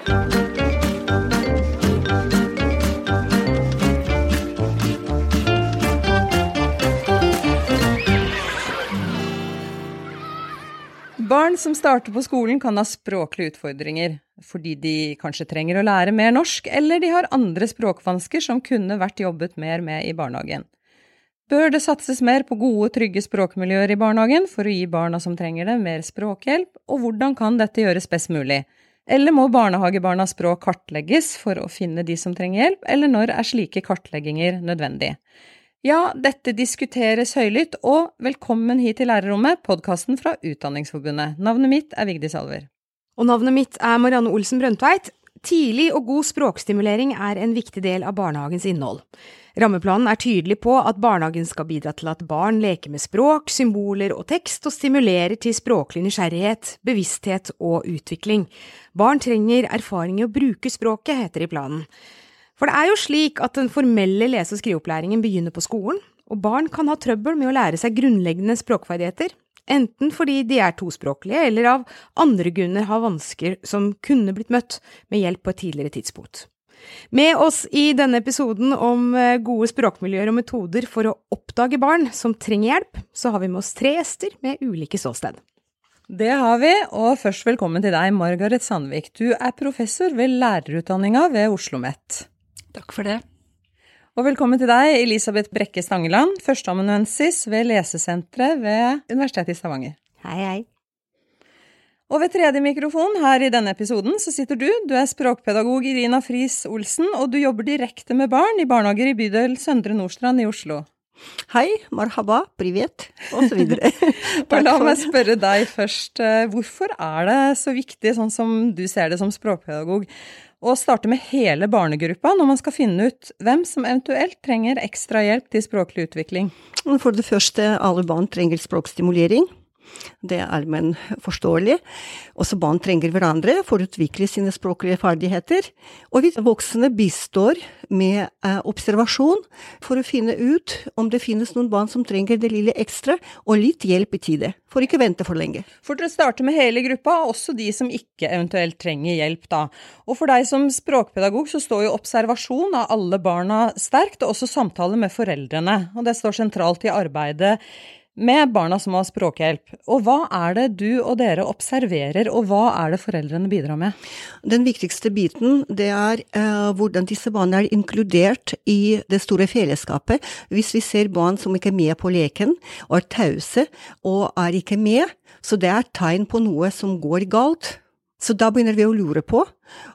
Barn som starter på skolen kan ha språklige utfordringer, fordi de kanskje trenger å lære mer norsk, eller de har andre språkvansker som kunne vært jobbet mer med i barnehagen. Bør det satses mer på gode, trygge språkmiljøer i barnehagen for å gi barna som trenger det, mer språkhjelp, og hvordan kan dette gjøres best mulig? Eller må barnehagebarnas språk kartlegges for å finne de som trenger hjelp, eller når er slike kartlegginger nødvendig? Ja, dette diskuteres høylytt, og velkommen hit til Lærerrommet, podkasten fra Utdanningsforbundet. Navnet mitt er Vigdis Alver. Og navnet mitt er Marianne Olsen Brøndtveit. Tidlig og god språkstimulering er en viktig del av barnehagens innhold. Rammeplanen er tydelig på at barnehagen skal bidra til at barn leker med språk, symboler og tekst, og stimulerer til språklig nysgjerrighet, bevissthet og utvikling. Barn trenger erfaring i å bruke språket, heter det i planen. For det er jo slik at den formelle lese- og skriveopplæringen begynner på skolen, og barn kan ha trøbbel med å lære seg grunnleggende språkferdigheter, enten fordi de er tospråklige eller av andre grunner har vansker som kunne blitt møtt med hjelp på et tidligere tidspunkt. Med oss i denne episoden om eh, gode språkmiljøer og metoder for å oppdage barn som trenger hjelp, så har vi med oss tre gjester med ulike ståsted. Det har vi, og først velkommen til deg, Margaret Sandvik. Du er professor ved lærerutdanninga ved Oslo OsloMet. Takk for det. Og velkommen til deg, Elisabeth Brekke Stangeland, førsteamanuensis ved Lesesenteret ved Universitetet i Stavanger. Hei, hei. Og ved tredje mikrofon her i denne episoden så sitter du. Du er språkpedagog Irina Friis Olsen, og du jobber direkte med barn i barnehager i bydel Søndre Nordstrand i Oslo. Hei, marhaba, privet, osv. og la meg spørre deg først, eh, hvorfor er det så viktig, sånn som du ser det som språkpedagog, å starte med hele barnegruppa når man skal finne ut hvem som eventuelt trenger ekstra hjelp til språklig utvikling? For det første, alle barn trenger språkstimulering. Det er allmenn forståelig. Også barn trenger hverandre for å utvikle sine språklige ferdigheter. Og vi voksne bistår med eh, observasjon for å finne ut om det finnes noen barn som trenger det lille ekstra, og litt hjelp i tide. For ikke vente for lenge. For dere starter med hele gruppa, også de som ikke eventuelt trenger hjelp, da. Og for deg som språkpedagog så står jo observasjon av alle barna sterkt, og også samtale med foreldrene. Og det står sentralt i arbeidet med barna som har språkhjelp. Og hva er det du og dere observerer, og hva er det foreldrene bidrar med? Den viktigste biten det er uh, hvordan disse barna er inkludert i det store fellesskapet. Hvis vi ser barn som ikke er med på leken, og er tause og er ikke med, så det er tegn på noe som går galt. Så da begynner vi å lure på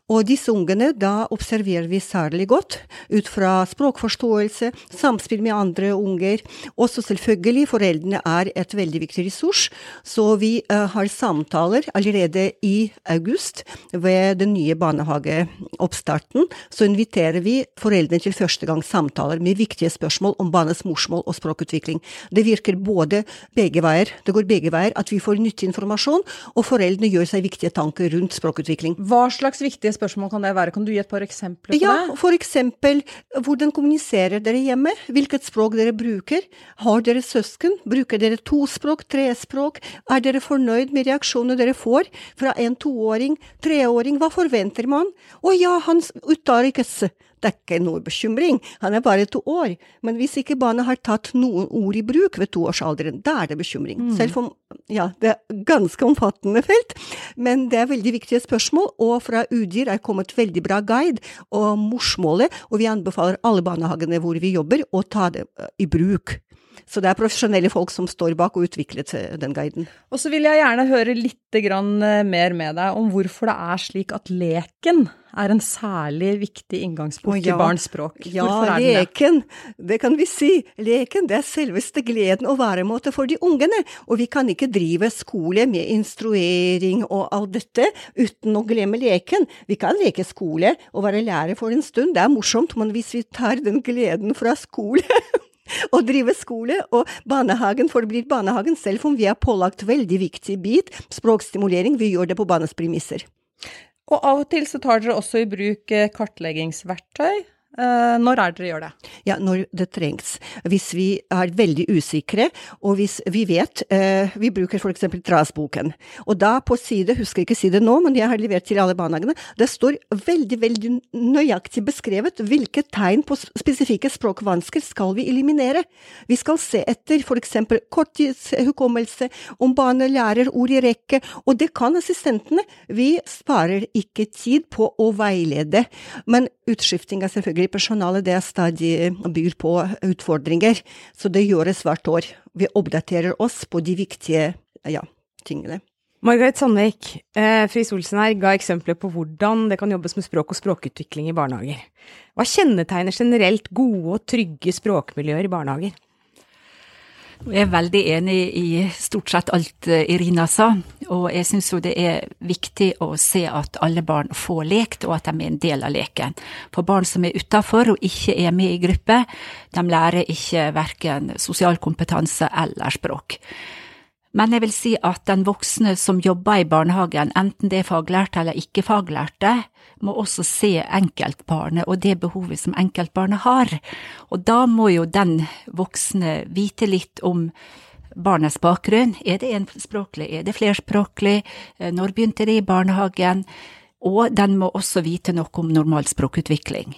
og disse ungene, da observerer vi særlig godt ut fra språkforståelse, samspill med andre unger. Også selvfølgelig, foreldrene er et veldig viktig ressurs, så vi uh, har samtaler allerede i august ved den nye barnehageoppstarten. Så inviterer vi foreldrene til første gang samtaler med viktige spørsmål om barnets morsmål og språkutvikling. Det virker både begge veier, det går begge veier, at vi får nyttig informasjon, og foreldrene gjør seg viktige tanker rundt språkutvikling. Hva slags viktige spørsmål kan det være? Kan du gi et par eksempler på det? Ja, for eksempel, hvordan kommuniserer dere hjemme? Hvilket språk dere bruker? Har dere søsken? Bruker dere tospråk, trespråk? Er dere fornøyd med reaksjonene dere får fra en toåring, treåring? Hva forventer man? Å ja, han uttaler ikke s det er ikke noe bekymring, han er bare to år. Men hvis ikke barnet har tatt noen ord i bruk ved toårsalderen, da er det bekymring. Mm. Selv om ja, det er ganske omfattende felt, men det er veldig viktige spørsmål. Og fra UDIR er kommet veldig bra guide og morsmålet, og vi anbefaler alle barnehagene hvor vi jobber, å ta det eh, i bruk. Så det er profesjonelle folk som står bak og utviklet eh, den guiden. Og så vil jeg gjerne høre litt eh, mer med deg om hvorfor det er slik at leken er en særlig viktig inngangsport ja, i barns språk. Ja, leken, det? det kan vi si. Leken det er selveste gleden og væremåte for de ungene. Og vi kan ikke drive skole med instruering og alt dette uten å glemme leken. Vi kan leke skole og være lærer for en stund, det er morsomt, men hvis vi tar den gleden fra skole å drive skole, og barnehagen forblir barnehagen, selv om vi har pålagt veldig viktig bit, språkstimulering, vi gjør det på barnas premisser. Og av og til så tar dere også i bruk eh, kartleggingsverktøy. Eh, når er det dere gjør det? Ja, når det trengs. Hvis vi er veldig usikre, og hvis vi vet eh, Vi bruker f.eks. Trasboken. Og da på side, husker ikke side nå, men jeg har levert til alle barnehagene, det står veldig, veldig nøyaktig beskrevet hvilke tegn på spesifikke språkvansker skal vi eliminere. Vi skal se etter f.eks. korttidshukommelse, om barnet lærer ord i rekke, og det kan assistentene. Vi sparer ikke tid på å veilede, men utskifting er selvfølgelig i personalet det stadig byr på utfordringer, så det gjøres hvert år. Vi oppdaterer oss på de viktige ja, tingene. Margaret Sandvik, eh, Friis Olsen her ga eksempler på hvordan det kan jobbes med språk og språkutvikling i barnehager. Hva kjennetegner generelt gode og trygge språkmiljøer i barnehager? Jeg er veldig enig i stort sett alt eh, Irina sa, og jeg syns jo det er viktig å se at alle barn får lekt, og at de er en del av leken. For barn som er utafor og ikke er med i gruppe, de lærer ikke verken sosial kompetanse eller språk. Men jeg vil si at den voksne som jobber i barnehagen, enten det er faglærte eller ikke faglærte, må også se enkeltbarnet og det behovet som enkeltbarnet har. Og da må jo den voksne vite litt om barnets bakgrunn. Er det enspråklig, er det flerspråklig, eh, når begynte det i barnehagen? Og den må også vite noe om normal språkutvikling.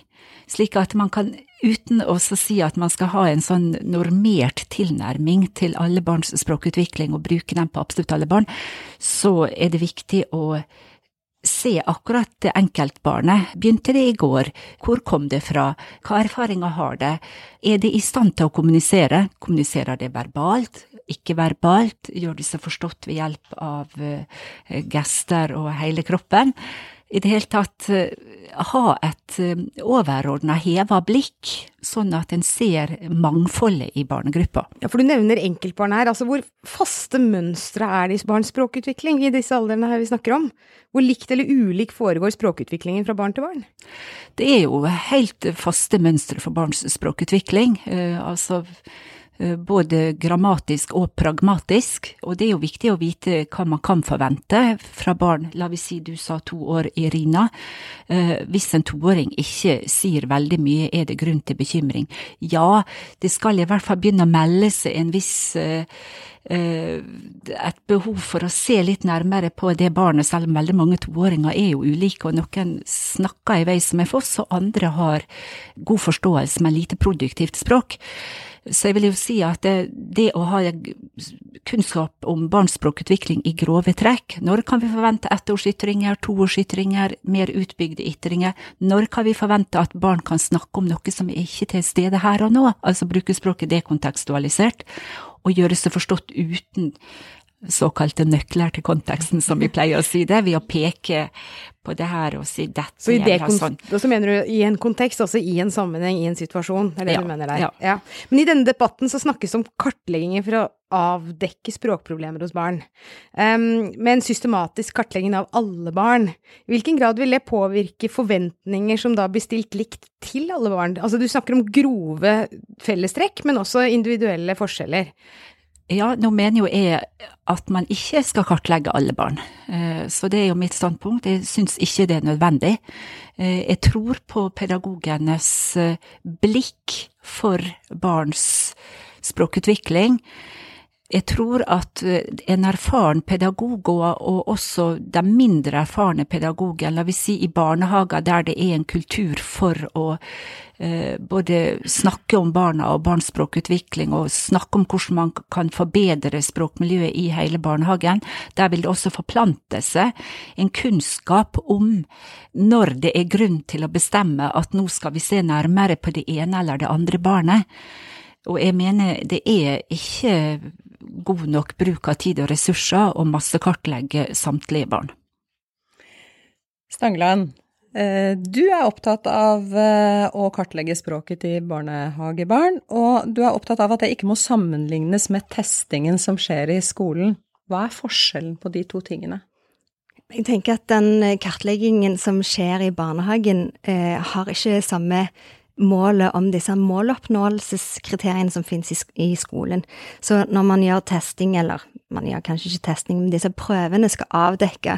Slik at man kan, uten å si at man skal ha en sånn normert tilnærming til alle barns språkutvikling og bruke den på absolutt alle barn, så er det viktig å se akkurat det enkeltbarnet. Begynte det i går? Hvor kom det fra? Hva erfaringer har det? Er det i stand til å kommunisere? Kommuniserer det verbalt? Ikke verbalt? Gjør det seg forstått ved hjelp av eh, gester og hele kroppen? I det hele tatt eh, ha et eh, overordna heva blikk, sånn at en ser mangfoldet i barnegruppa. Ja, for du nevner enkeltbarn her. altså Hvor faste mønstre er det i barns språkutvikling i disse aldrene her vi snakker om? Hvor likt eller ulik foregår språkutviklingen fra barn til barn? Det er jo helt faste mønstre for barns språkutvikling. Uh, altså Eh, både grammatisk og pragmatisk, og det er jo viktig å vite hva man kan forvente fra barn. La vi si du sa to år, Irina. Eh, hvis en toåring ikke sier veldig mye, er det grunn til bekymring. Ja, det skal i hvert fall begynne å melde seg en viss eh, et behov for å se litt nærmere på det barnet, selv om veldig mange toåringer er jo ulike, og noen snakker i vei som en foss, og andre har god forståelse, men lite produktivt språk. Så jeg vil jo si at det, det, å ha kunnskap om barns språkutvikling i grove trekk, når kan vi forvente ettårsytringer, toårsytringer, mer utbygde ytringer, når kan vi forvente at barn kan snakke om noe som er ikke til stede her og nå, altså bruke språket dekontekstualisert, og gjøre seg forstått uten såkalte nøkler til konteksten, som vi pleier å si det, ved å peke på det her og si dette så i det sånn. Så mener du i en kontekst, altså i en sammenheng, i en situasjon, er det ja, du mener der? Ja. ja. Men i denne debatten så snakkes det om kartlegginger for å avdekke språkproblemer hos barn. Um, med en systematisk kartlegging av alle barn, i hvilken grad vil det påvirke forventninger som da blir stilt likt til alle barn? Altså du snakker om grove fellestrekk, men også individuelle forskjeller. Ja, nå mener jo jeg at man ikke skal kartlegge alle barn, eh, så det er jo mitt standpunkt. Jeg syns ikke det er nødvendig. Eh, jeg tror på pedagogenes eh, blikk for barns språkutvikling. Jeg tror at en erfaren pedagog, og også de mindre erfarne pedagogene, la vi si i barnehager der det er en kultur for å både snakke om barna og barns språkutvikling, og snakke om hvordan man kan forbedre språkmiljøet i hele barnehagen. Der vil det også forplante seg en kunnskap om når det er grunn til å bestemme at nå skal vi se nærmere på det ene eller det andre barnet. Og jeg mener det er ikke god nok bruk av tid og ressurser å massekartlegge samtlige barn. Stangeland, Eh, du er opptatt av eh, å kartlegge språket til barnehagebarn, og du er opptatt av at det ikke må sammenlignes med testingen som skjer i skolen. Hva er forskjellen på de to tingene? Jeg tenker at den kartleggingen som skjer i barnehagen, eh, har ikke samme målet om disse måloppnåelseskriteriene som finnes i, skolen. Så når man gjør testing, eller man gjør kanskje ikke testing, men disse prøvene skal avdekke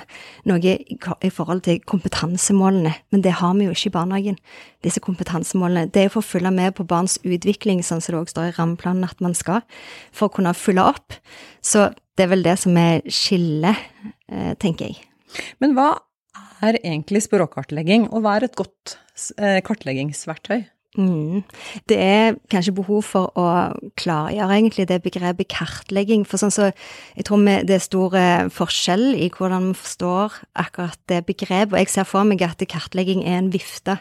noe i, i forhold til kompetansemålene, men det har vi jo ikke i barnehagen. Disse kompetansemålene. Det er for å følge med på barns utvikling, sånn som det også står i rammeplanen at man skal, for å kunne følge opp. Så det er vel det som er skillet, eh, tenker jeg. Men hva er egentlig språkkartlegging, og hva er et godt eh, kartleggingsverktøy? Mm. Det er kanskje behov for å klargjøre egentlig det begrepet kartlegging. For sånn så jeg tror det er stor eh, forskjell i hvordan vi forstår akkurat det begrepet. Og jeg ser for meg at kartlegging er en vifte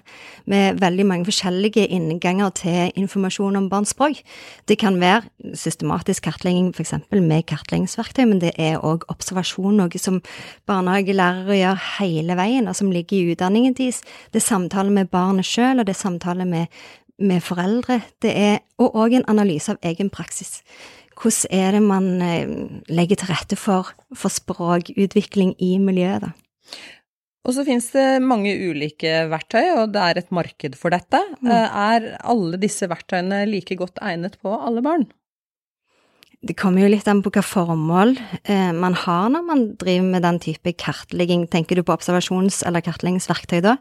med veldig mange forskjellige innganger til informasjon om barns språk. Det kan være systematisk kartlegging, f.eks. med kartleggingsverktøy, men det er òg observasjon, noe som barnehagelærere gjør hele veien, og som ligger i utdanningen deres. Det er samtale med barnet sjøl, og det er samtale med med foreldre. Det er, og òg en analyse av egen praksis. Hvordan er det man eh, legger til rette for, for språkutvikling i miljøet, da? Og så finnes det mange ulike verktøy, og det er et marked for dette. Mm. Eh, er alle disse verktøyene like godt egnet på alle barn? Det kommer jo litt an på hva formål eh, man har når man driver med den type kartlegging. Tenker du på observasjons- eller kartleggingsverktøy da?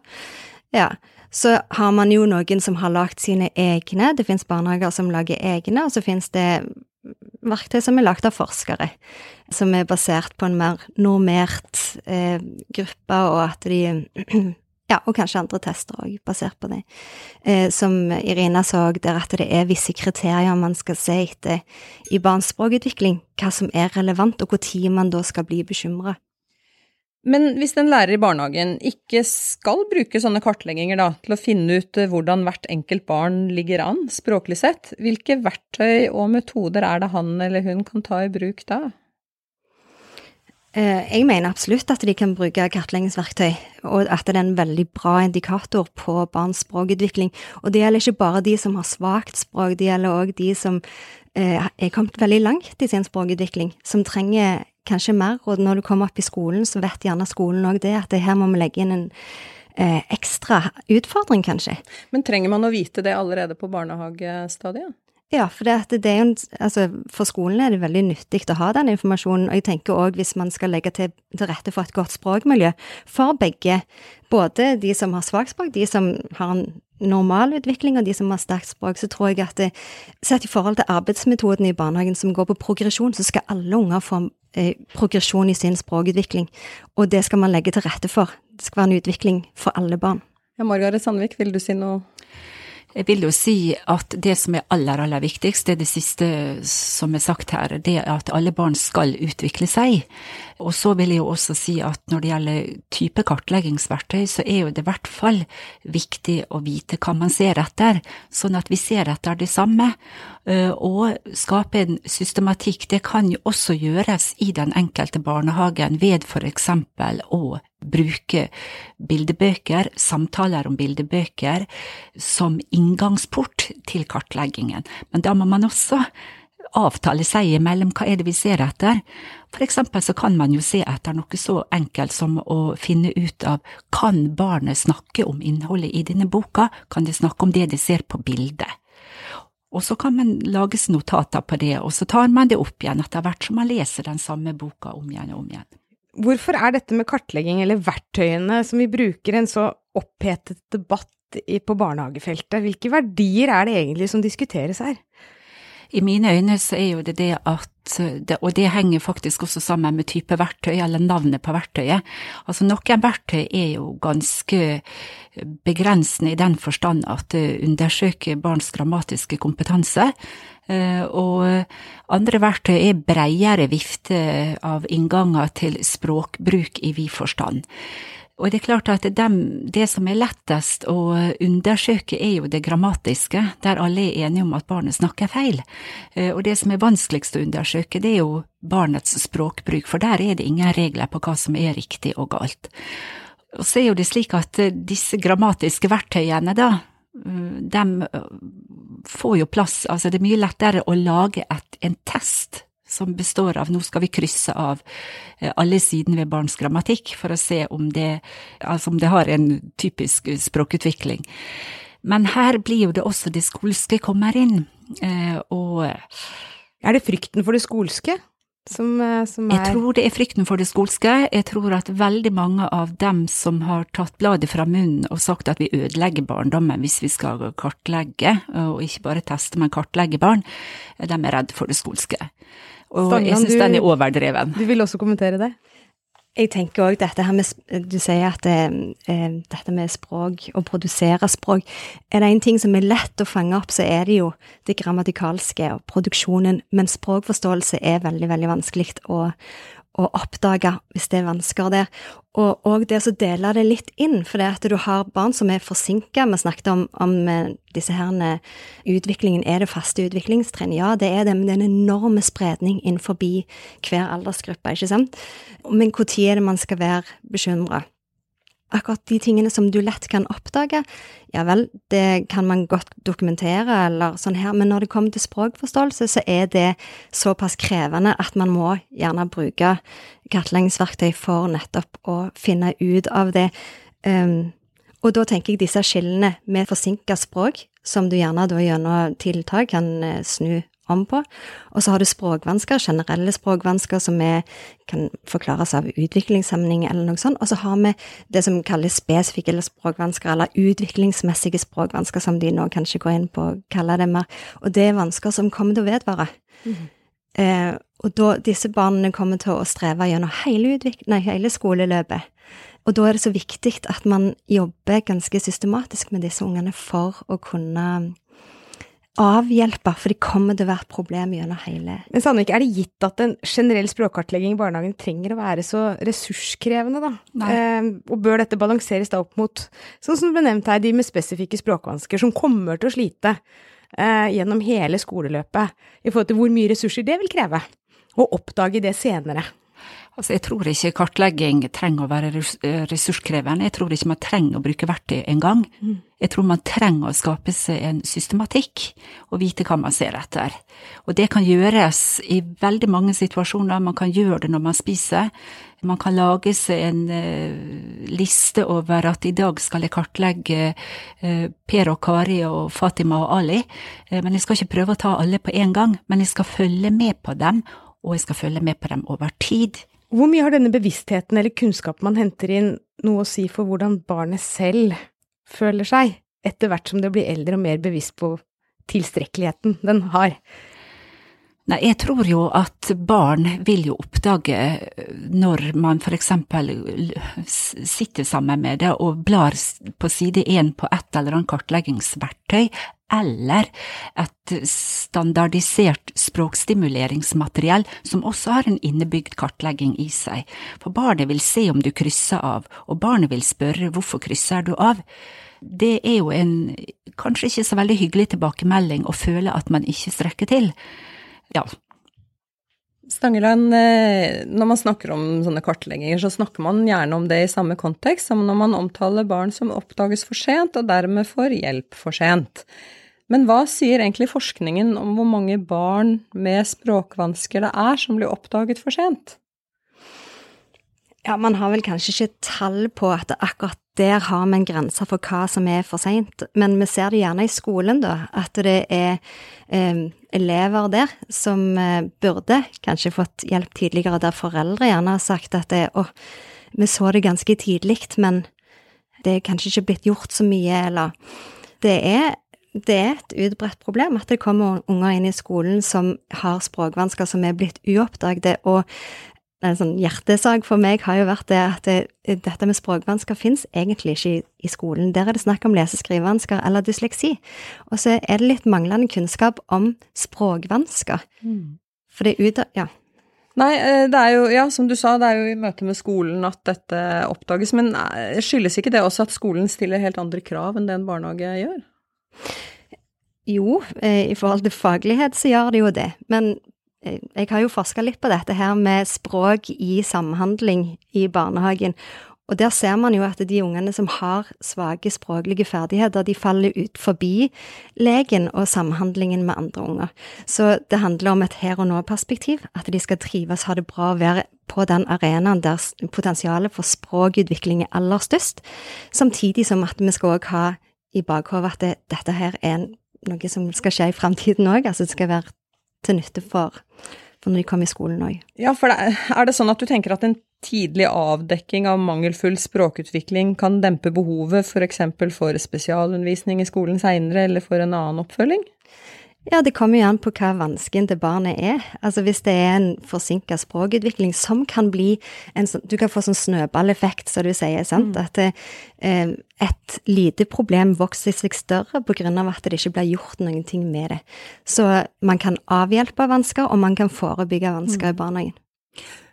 Ja så har man jo noen som har lagd sine egne. Det finnes barnehager som lager egne, og så finnes det verktøy som er lagd av forskere, som er basert på en mer normert eh, gruppe, og at de Ja, og kanskje andre tester òg, basert på det. Eh, som Irina så, der at det er visse kriterier man skal se etter i barns språkutvikling, hva som er relevant, og når man da skal bli bekymra. Men hvis en lærer i barnehagen ikke skal bruke sånne kartlegginger da, til å finne ut eh, hvordan hvert enkelt barn ligger an språklig sett, hvilke verktøy og metoder er det han eller hun kan ta i bruk da? Eh, jeg mener absolutt at de kan bruke kartleggingsverktøy, og at det er en veldig bra indikator på barns språkutvikling. Og det gjelder ikke bare de som har svakt språk, det gjelder òg de som eh, er kommet veldig langt i sin språkutvikling, som trenger kanskje mer, og når du kommer opp i skolen, så vet gjerne skolen òg det, at det her må vi legge inn en eh, ekstra utfordring, kanskje. Men trenger man å vite det allerede på barnehagestadiet? Ja, for, det, det en, altså, for skolen er det veldig nyttig å ha den informasjonen. Og jeg tenker òg hvis man skal legge til, til, rette for et godt språkmiljø for begge, både de som har svakt språk, de som har en normal utvikling, og de som har sterkt språk, så tror jeg at det, sett i forhold til arbeidsmetoden i barnehagen som går på progresjon, så skal alle unger få eh, progresjon i sin språkutvikling. Og det skal man legge til rette for. Det skal være en utvikling for alle barn. Ja, Margaret Sandvik, vil du si noe jeg vil jo si at det som er aller, aller viktigst, det er det siste som er sagt her, det er at alle barn skal utvikle seg. Og så vil jeg jo også si at når det gjelder type kartleggingsverktøy, så er jo det i hvert fall viktig å vite hva man ser etter, sånn at vi ser etter det samme. Eh, og skape en systematikk, det kan jo også gjøres i den enkelte barnehagen ved for eksempel å bruke bildebøker, samtaler om bildebøker, som inngangsport til kartleggingen. Men da må man også avtale seg imellom hva er det vi ser etter. For eksempel så kan man jo se etter noe så enkelt som å finne ut av kan barnet snakke om innholdet i denne boka, kan de snakke om det de ser på bildet. Og så kan man lage notater på det, og så tar man det opp igjen etter hvert som man leser den samme boka om igjen og om igjen. Hvorfor er dette med kartlegging, eller verktøyene som vi bruker, en så opphetet debatt på barnehagefeltet? Hvilke verdier er det egentlig som diskuteres her? I mine øyne så er jo det det at det, og det henger faktisk også sammen med type verktøy, eller navnet på verktøyet. Altså noen verktøy er jo ganske begrensende i den forstand at det undersøker barns grammatiske kompetanse, eh, og andre verktøy er bredere vifte av innganger til språkbruk i vid forstand. Og det er klart at det, det som er lettest å undersøke, er jo det grammatiske, der alle er enige om at barnet snakker feil. Eh, og det som er vanskeligst å undersøke, det er jo barnets språkbruk, for der er det ingen regler på hva som er riktig og galt. Og så er jo det slik at eh, disse grammatiske verktøyene, da, eh, de får jo plass, altså det er mye lettere å lage et, en test som består av nå skal vi krysse av eh, alle sidene ved barns grammatikk for å se om det, altså om det har en typisk språkutvikling. Men her blir jo det også det skolske kommer inn, eh, og Er det frykten for det skolske som, eh, som Jeg tror det er frykten for det skolske. Jeg tror at veldig mange av dem som har tatt bladet fra munnen og sagt at vi ødelegger barndommen hvis vi skal kartlegge, og ikke bare teste, men kartlegge barn, de er redd for det skolske. Og Stangeland, jeg syns den er overdreven. Du vil også kommentere det? Jeg tenker òg dette her med Du sier at det, eh, dette med språk, å produsere språk Er det en ting som er lett å fange opp, så er det jo det grammatikalske og produksjonen. Men språkforståelse er veldig, veldig vanskelig å, å oppdage hvis det er vansker der. Og, og det å dele det litt inn, for det at du har barn som er forsinka. Vi snakket om, om eh, disse her utviklingen. Er det faste utviklingstrinn? Ja, det er det, men det er en enorm spredning innenfor hver aldersgruppe, ikke sant? Men når er det man skal være bekymra? Akkurat de tingene som du lett kan oppdage, ja vel, det kan man godt dokumentere eller sånn her, men når det kommer til språkforståelse, så er det såpass krevende at man må gjerne bruke kartleggingsverktøy for nettopp å finne ut av det. Um, og da tenker jeg disse skillene med forsinka språk, som du gjerne da gjennom tiltak kan eh, snu om på. Og så har du språkvansker, generelle språkvansker som er, kan forklares av utviklingshemning eller noe sånt. Og så har vi det som kalles spesifikke språkvansker, eller utviklingsmessige språkvansker, som de nå kanskje går inn på å kalle det mer. Og det er vansker som kommer til å vedvare. Eh, og da, disse barna kommer til å streve gjennom hele, nei, hele skoleløpet. Og da er det så viktig at man jobber ganske systematisk med disse ungene for å kunne avhjelpe, for det kommer til å være et problem gjennom hele Men Sandvik, er det gitt at en generell språkkartlegging i barnehagen trenger å være så ressurskrevende, da? Nei. Eh, og bør dette balanseres da opp mot, sånn som det ble nevnt her, de med spesifikke språkvansker, som kommer til å slite eh, gjennom hele skoleløpet, i forhold til hvor mye ressurser det vil kreve? Og oppdage det senere. Altså, jeg tror ikke kartlegging trenger å være eh, ressurskrevende, jeg tror ikke man trenger å bruke verktøy engang. Jeg tror man trenger å skape seg en systematikk og vite hva man ser etter. Og det kan gjøres i veldig mange situasjoner, man kan gjøre det når man spiser. Man kan lage seg en eh, liste over at i dag skal jeg kartlegge eh, Per og Kari og Fatima og Ali, men jeg skal ikke prøve å ta alle på en gang, men jeg skal følge med på dem, og jeg skal følge med på dem over tid. Hvor mye har denne bevisstheten eller kunnskapen man henter inn noe å si for hvordan barnet selv føler seg, etter hvert som det blir eldre og mer bevisst på tilstrekkeligheten den har? Nei, jeg tror jo at barn vil jo oppdage eh, når man for eksempel sitter sammen med det og blar på side én på et eller annet kartleggingsverktøy, eller et standardisert språkstimuleringsmateriell som også har en innebygd kartlegging i seg. For barnet vil se om du krysser av, og barnet vil spørre hvorfor krysser du av. Det er jo en kanskje ikke så veldig hyggelig tilbakemelding å føle at man ikke strekker til. Ja, Stangeland, eh, når man snakker om sånne kartlegginger, så snakker man gjerne om det i samme kontekst som når man omtaler barn som oppdages for sent, og dermed får hjelp for sent. Men hva sier egentlig forskningen om hvor mange barn med språkvansker det er som blir oppdaget for sent? Ja, man har vel kanskje ikke tall på at akkurat der har vi en grense for hva som er for seint, men vi ser det gjerne i skolen, da, at det er eh, elever der som eh, burde kanskje fått hjelp tidligere, der foreldre gjerne har sagt at det, å, vi så det ganske tidlig, men det er kanskje ikke blitt gjort så mye, eller det er det er et utbredt problem at det kommer unger inn i skolen som har språkvansker som er blitt uoppdaget, og en sånn hjertesak for meg har jo vært det at det, dette med språkvansker fins egentlig ikke i, i skolen. Der er det snakk om lese-skrivevansker eller dysleksi. Og så er det litt manglende kunnskap om språkvansker. For det er ut av Ja. Nei, eh, det er jo, ja, som du sa, det er jo i møte med skolen at dette oppdages, men eh, skyldes ikke det også at skolen stiller helt andre krav enn det en barnehage gjør? Jo, eh, i forhold til faglighet så gjør det jo det. Men jeg har jo forska litt på dette her med språk i samhandling i barnehagen. Og der ser man jo at de ungene som har svake språklige ferdigheter, de faller ut forbi legen og samhandlingen med andre unger. Så det handler om et her og nå-perspektiv, at de skal trives, ha det bra være på den arenaen der potensialet for språkutvikling er aller størst, samtidig som at vi skal òg ha i bakhodet at dette her er noe som skal skje i framtiden òg. Altså det skal være til nytte for, for når de kommer i skolen òg. Ja, for er det sånn at du tenker at en tidlig avdekking av mangelfull språkutvikling kan dempe behovet f.eks. For, for spesialundervisning i skolen seinere, eller for en annen oppfølging? Ja, det kommer jo an på hva vansken til barnet er. Altså hvis det er en forsinka språkutvikling som kan bli en sånn Du kan få sånn snøballeffekt, som du sier, sant. Mm. At eh, et lite problem vokser seg større av at det ikke blir gjort noen ting med det. Så man kan avhjelpe vansker, og man kan forebygge vansker mm. i barnehagen.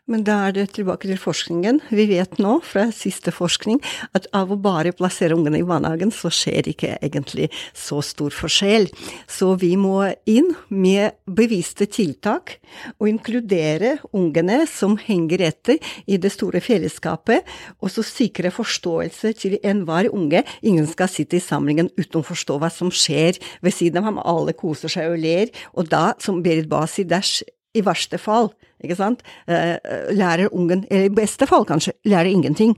Men da er det tilbake til forskningen. Vi vet nå fra siste forskning at av å bare plassere ungene i barnehagen, så skjer ikke egentlig så stor forskjell. Så vi må inn med bevisste tiltak og inkludere ungene som henger etter i det store fellesskapet, og så sikre forståelse til enhver unge. Ingen skal sitte i samlingen uten å forstå hva som skjer ved siden av ham. Alle koser seg og ler. Og da, som Berit Basi, sier, i verste fall, ikke sant, eh, lærer ungen, eller i beste fall kanskje, lærer ingenting.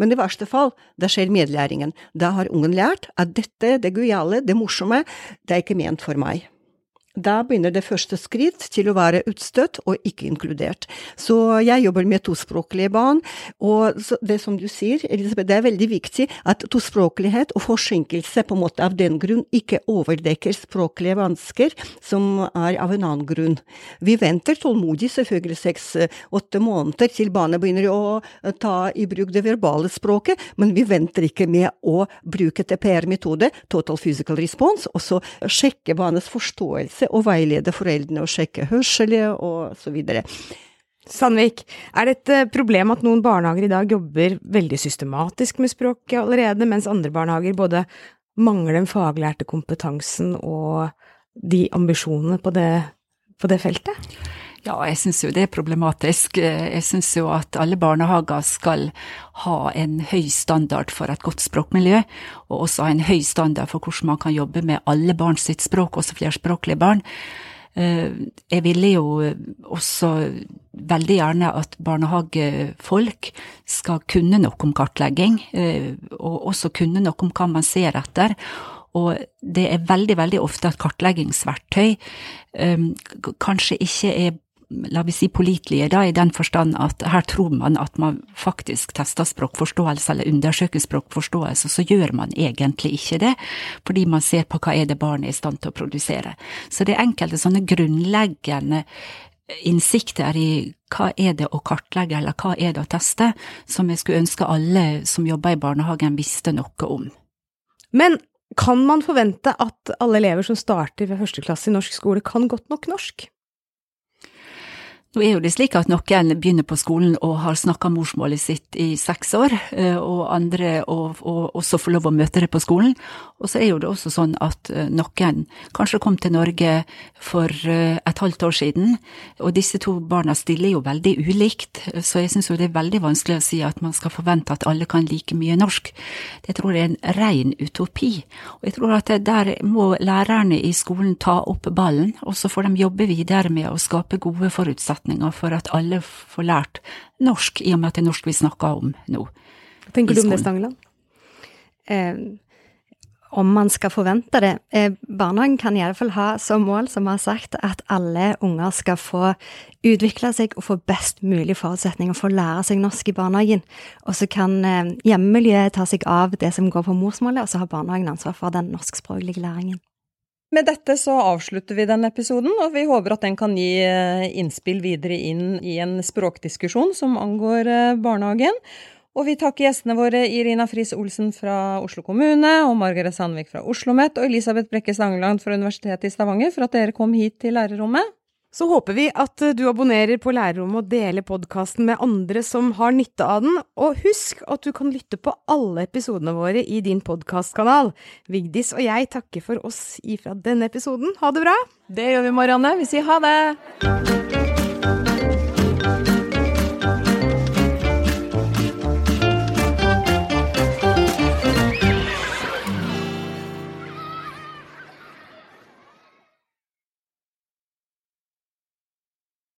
Men i verste fall, da skjer medlæringen. Da har ungen lært at dette, det gøyale, det morsomme, det er ikke ment for meg. Da begynner det første skritt til å være utstøtt og ikke inkludert. Så jeg jobber med tospråklige barn, og det som du sier, Elisabeth, det er veldig viktig at tospråklighet og forsinkelse på en måte av den grunn ikke overdekker språklige vansker som er av en annen grunn. Vi venter tålmodig, selvfølgelig seks-åtte måneder til barnet begynner å ta i bruk det verbale språket, men vi venter ikke med å bruke TPR-metode, total physical response, og så sjekke barnets forståelse undervise og veilede foreldrene og sjekke hørsel og så videre. Sandvik, er det et eh, problem at noen barnehager i dag jobber veldig systematisk med språket allerede, mens andre barnehager både mangler den faglærte kompetansen og de ambisjonene på det, på det feltet? Ja, jeg syns jo det er problematisk. Jeg syns jo at alle barnehager skal ha en høy standard for et godt språkmiljø, og også ha en høy standard for hvordan man kan jobbe med alle barn sitt språk, også flerspråklige barn. Eh, jeg ville jo også veldig gjerne at barnehagefolk skal kunne noe om kartlegging, eh, og også kunne noe om hva man ser etter. Og det er veldig, veldig ofte at kartleggingsverktøy um, kanskje ikke er la vi si pålitelige, da, i den forstand at her tror man at man faktisk tester språkforståelse eller undersøker språkforståelse, og så gjør man egentlig ikke det, fordi man ser på hva er det barnet er i stand til å produsere. Så det er enkelte sånne grunnleggende innsikter i hva er det å kartlegge, eller hva er det å teste, som jeg skulle ønske alle som jobber i barnehagen visste noe om. Men kan man forvente at alle elever som starter ved første klasse i norsk skole, kan godt nok norsk? Nå er jo det slik at noen begynner på skolen og har snakka morsmålet sitt i seks år, eh, og andre og, og også får lov å møte det på skolen. Og så er jo det også sånn at eh, noen kanskje kom til Norge for eh, et halvt år siden, og disse to barna stiller jo veldig ulikt, så jeg syns jo det er veldig vanskelig å si at man skal forvente at alle kan like mye norsk. Det tror jeg er en ren utopi. Og jeg tror at der må lærerne i skolen ta opp ballen, og så får de jobbe videre med å skape gode forutsetninger forutsetninger for at alle får lært norsk, i og med at det er norsk vi snakker om nå. Hva tenker du om det, Stangeland? Eh, om man skal forvente det. Eh, barnehagen kan iallfall ha som mål, som vi har sagt, at alle unger skal få utvikle seg og få best mulig forutsetninger for å lære seg norsk i barnehagen. Og så kan eh, hjemmemiljøet ta seg av det som går på morsmålet, og så har barnehagen ansvar for den norskspråklige læringen. Med dette så avslutter vi denne episoden, og vi håper at den kan gi eh, innspill videre inn i en språkdiskusjon som angår eh, barnehagen. Og vi takker gjestene våre Irina Friis Olsen fra Oslo kommune, og Margaret Sandvik fra Oslo OsloMet, og Elisabeth Brekke Stangeland fra Universitetet i Stavanger for at dere kom hit til lærerrommet. Så håper vi at du abonnerer på Lærerrommet og deler podkasten med andre som har nytte av den, og husk at du kan lytte på alle episodene våre i din podkastkanal. Vigdis og jeg takker for oss ifra denne episoden. Ha det bra! Det gjør vi, Marianne. Vi sier ha det!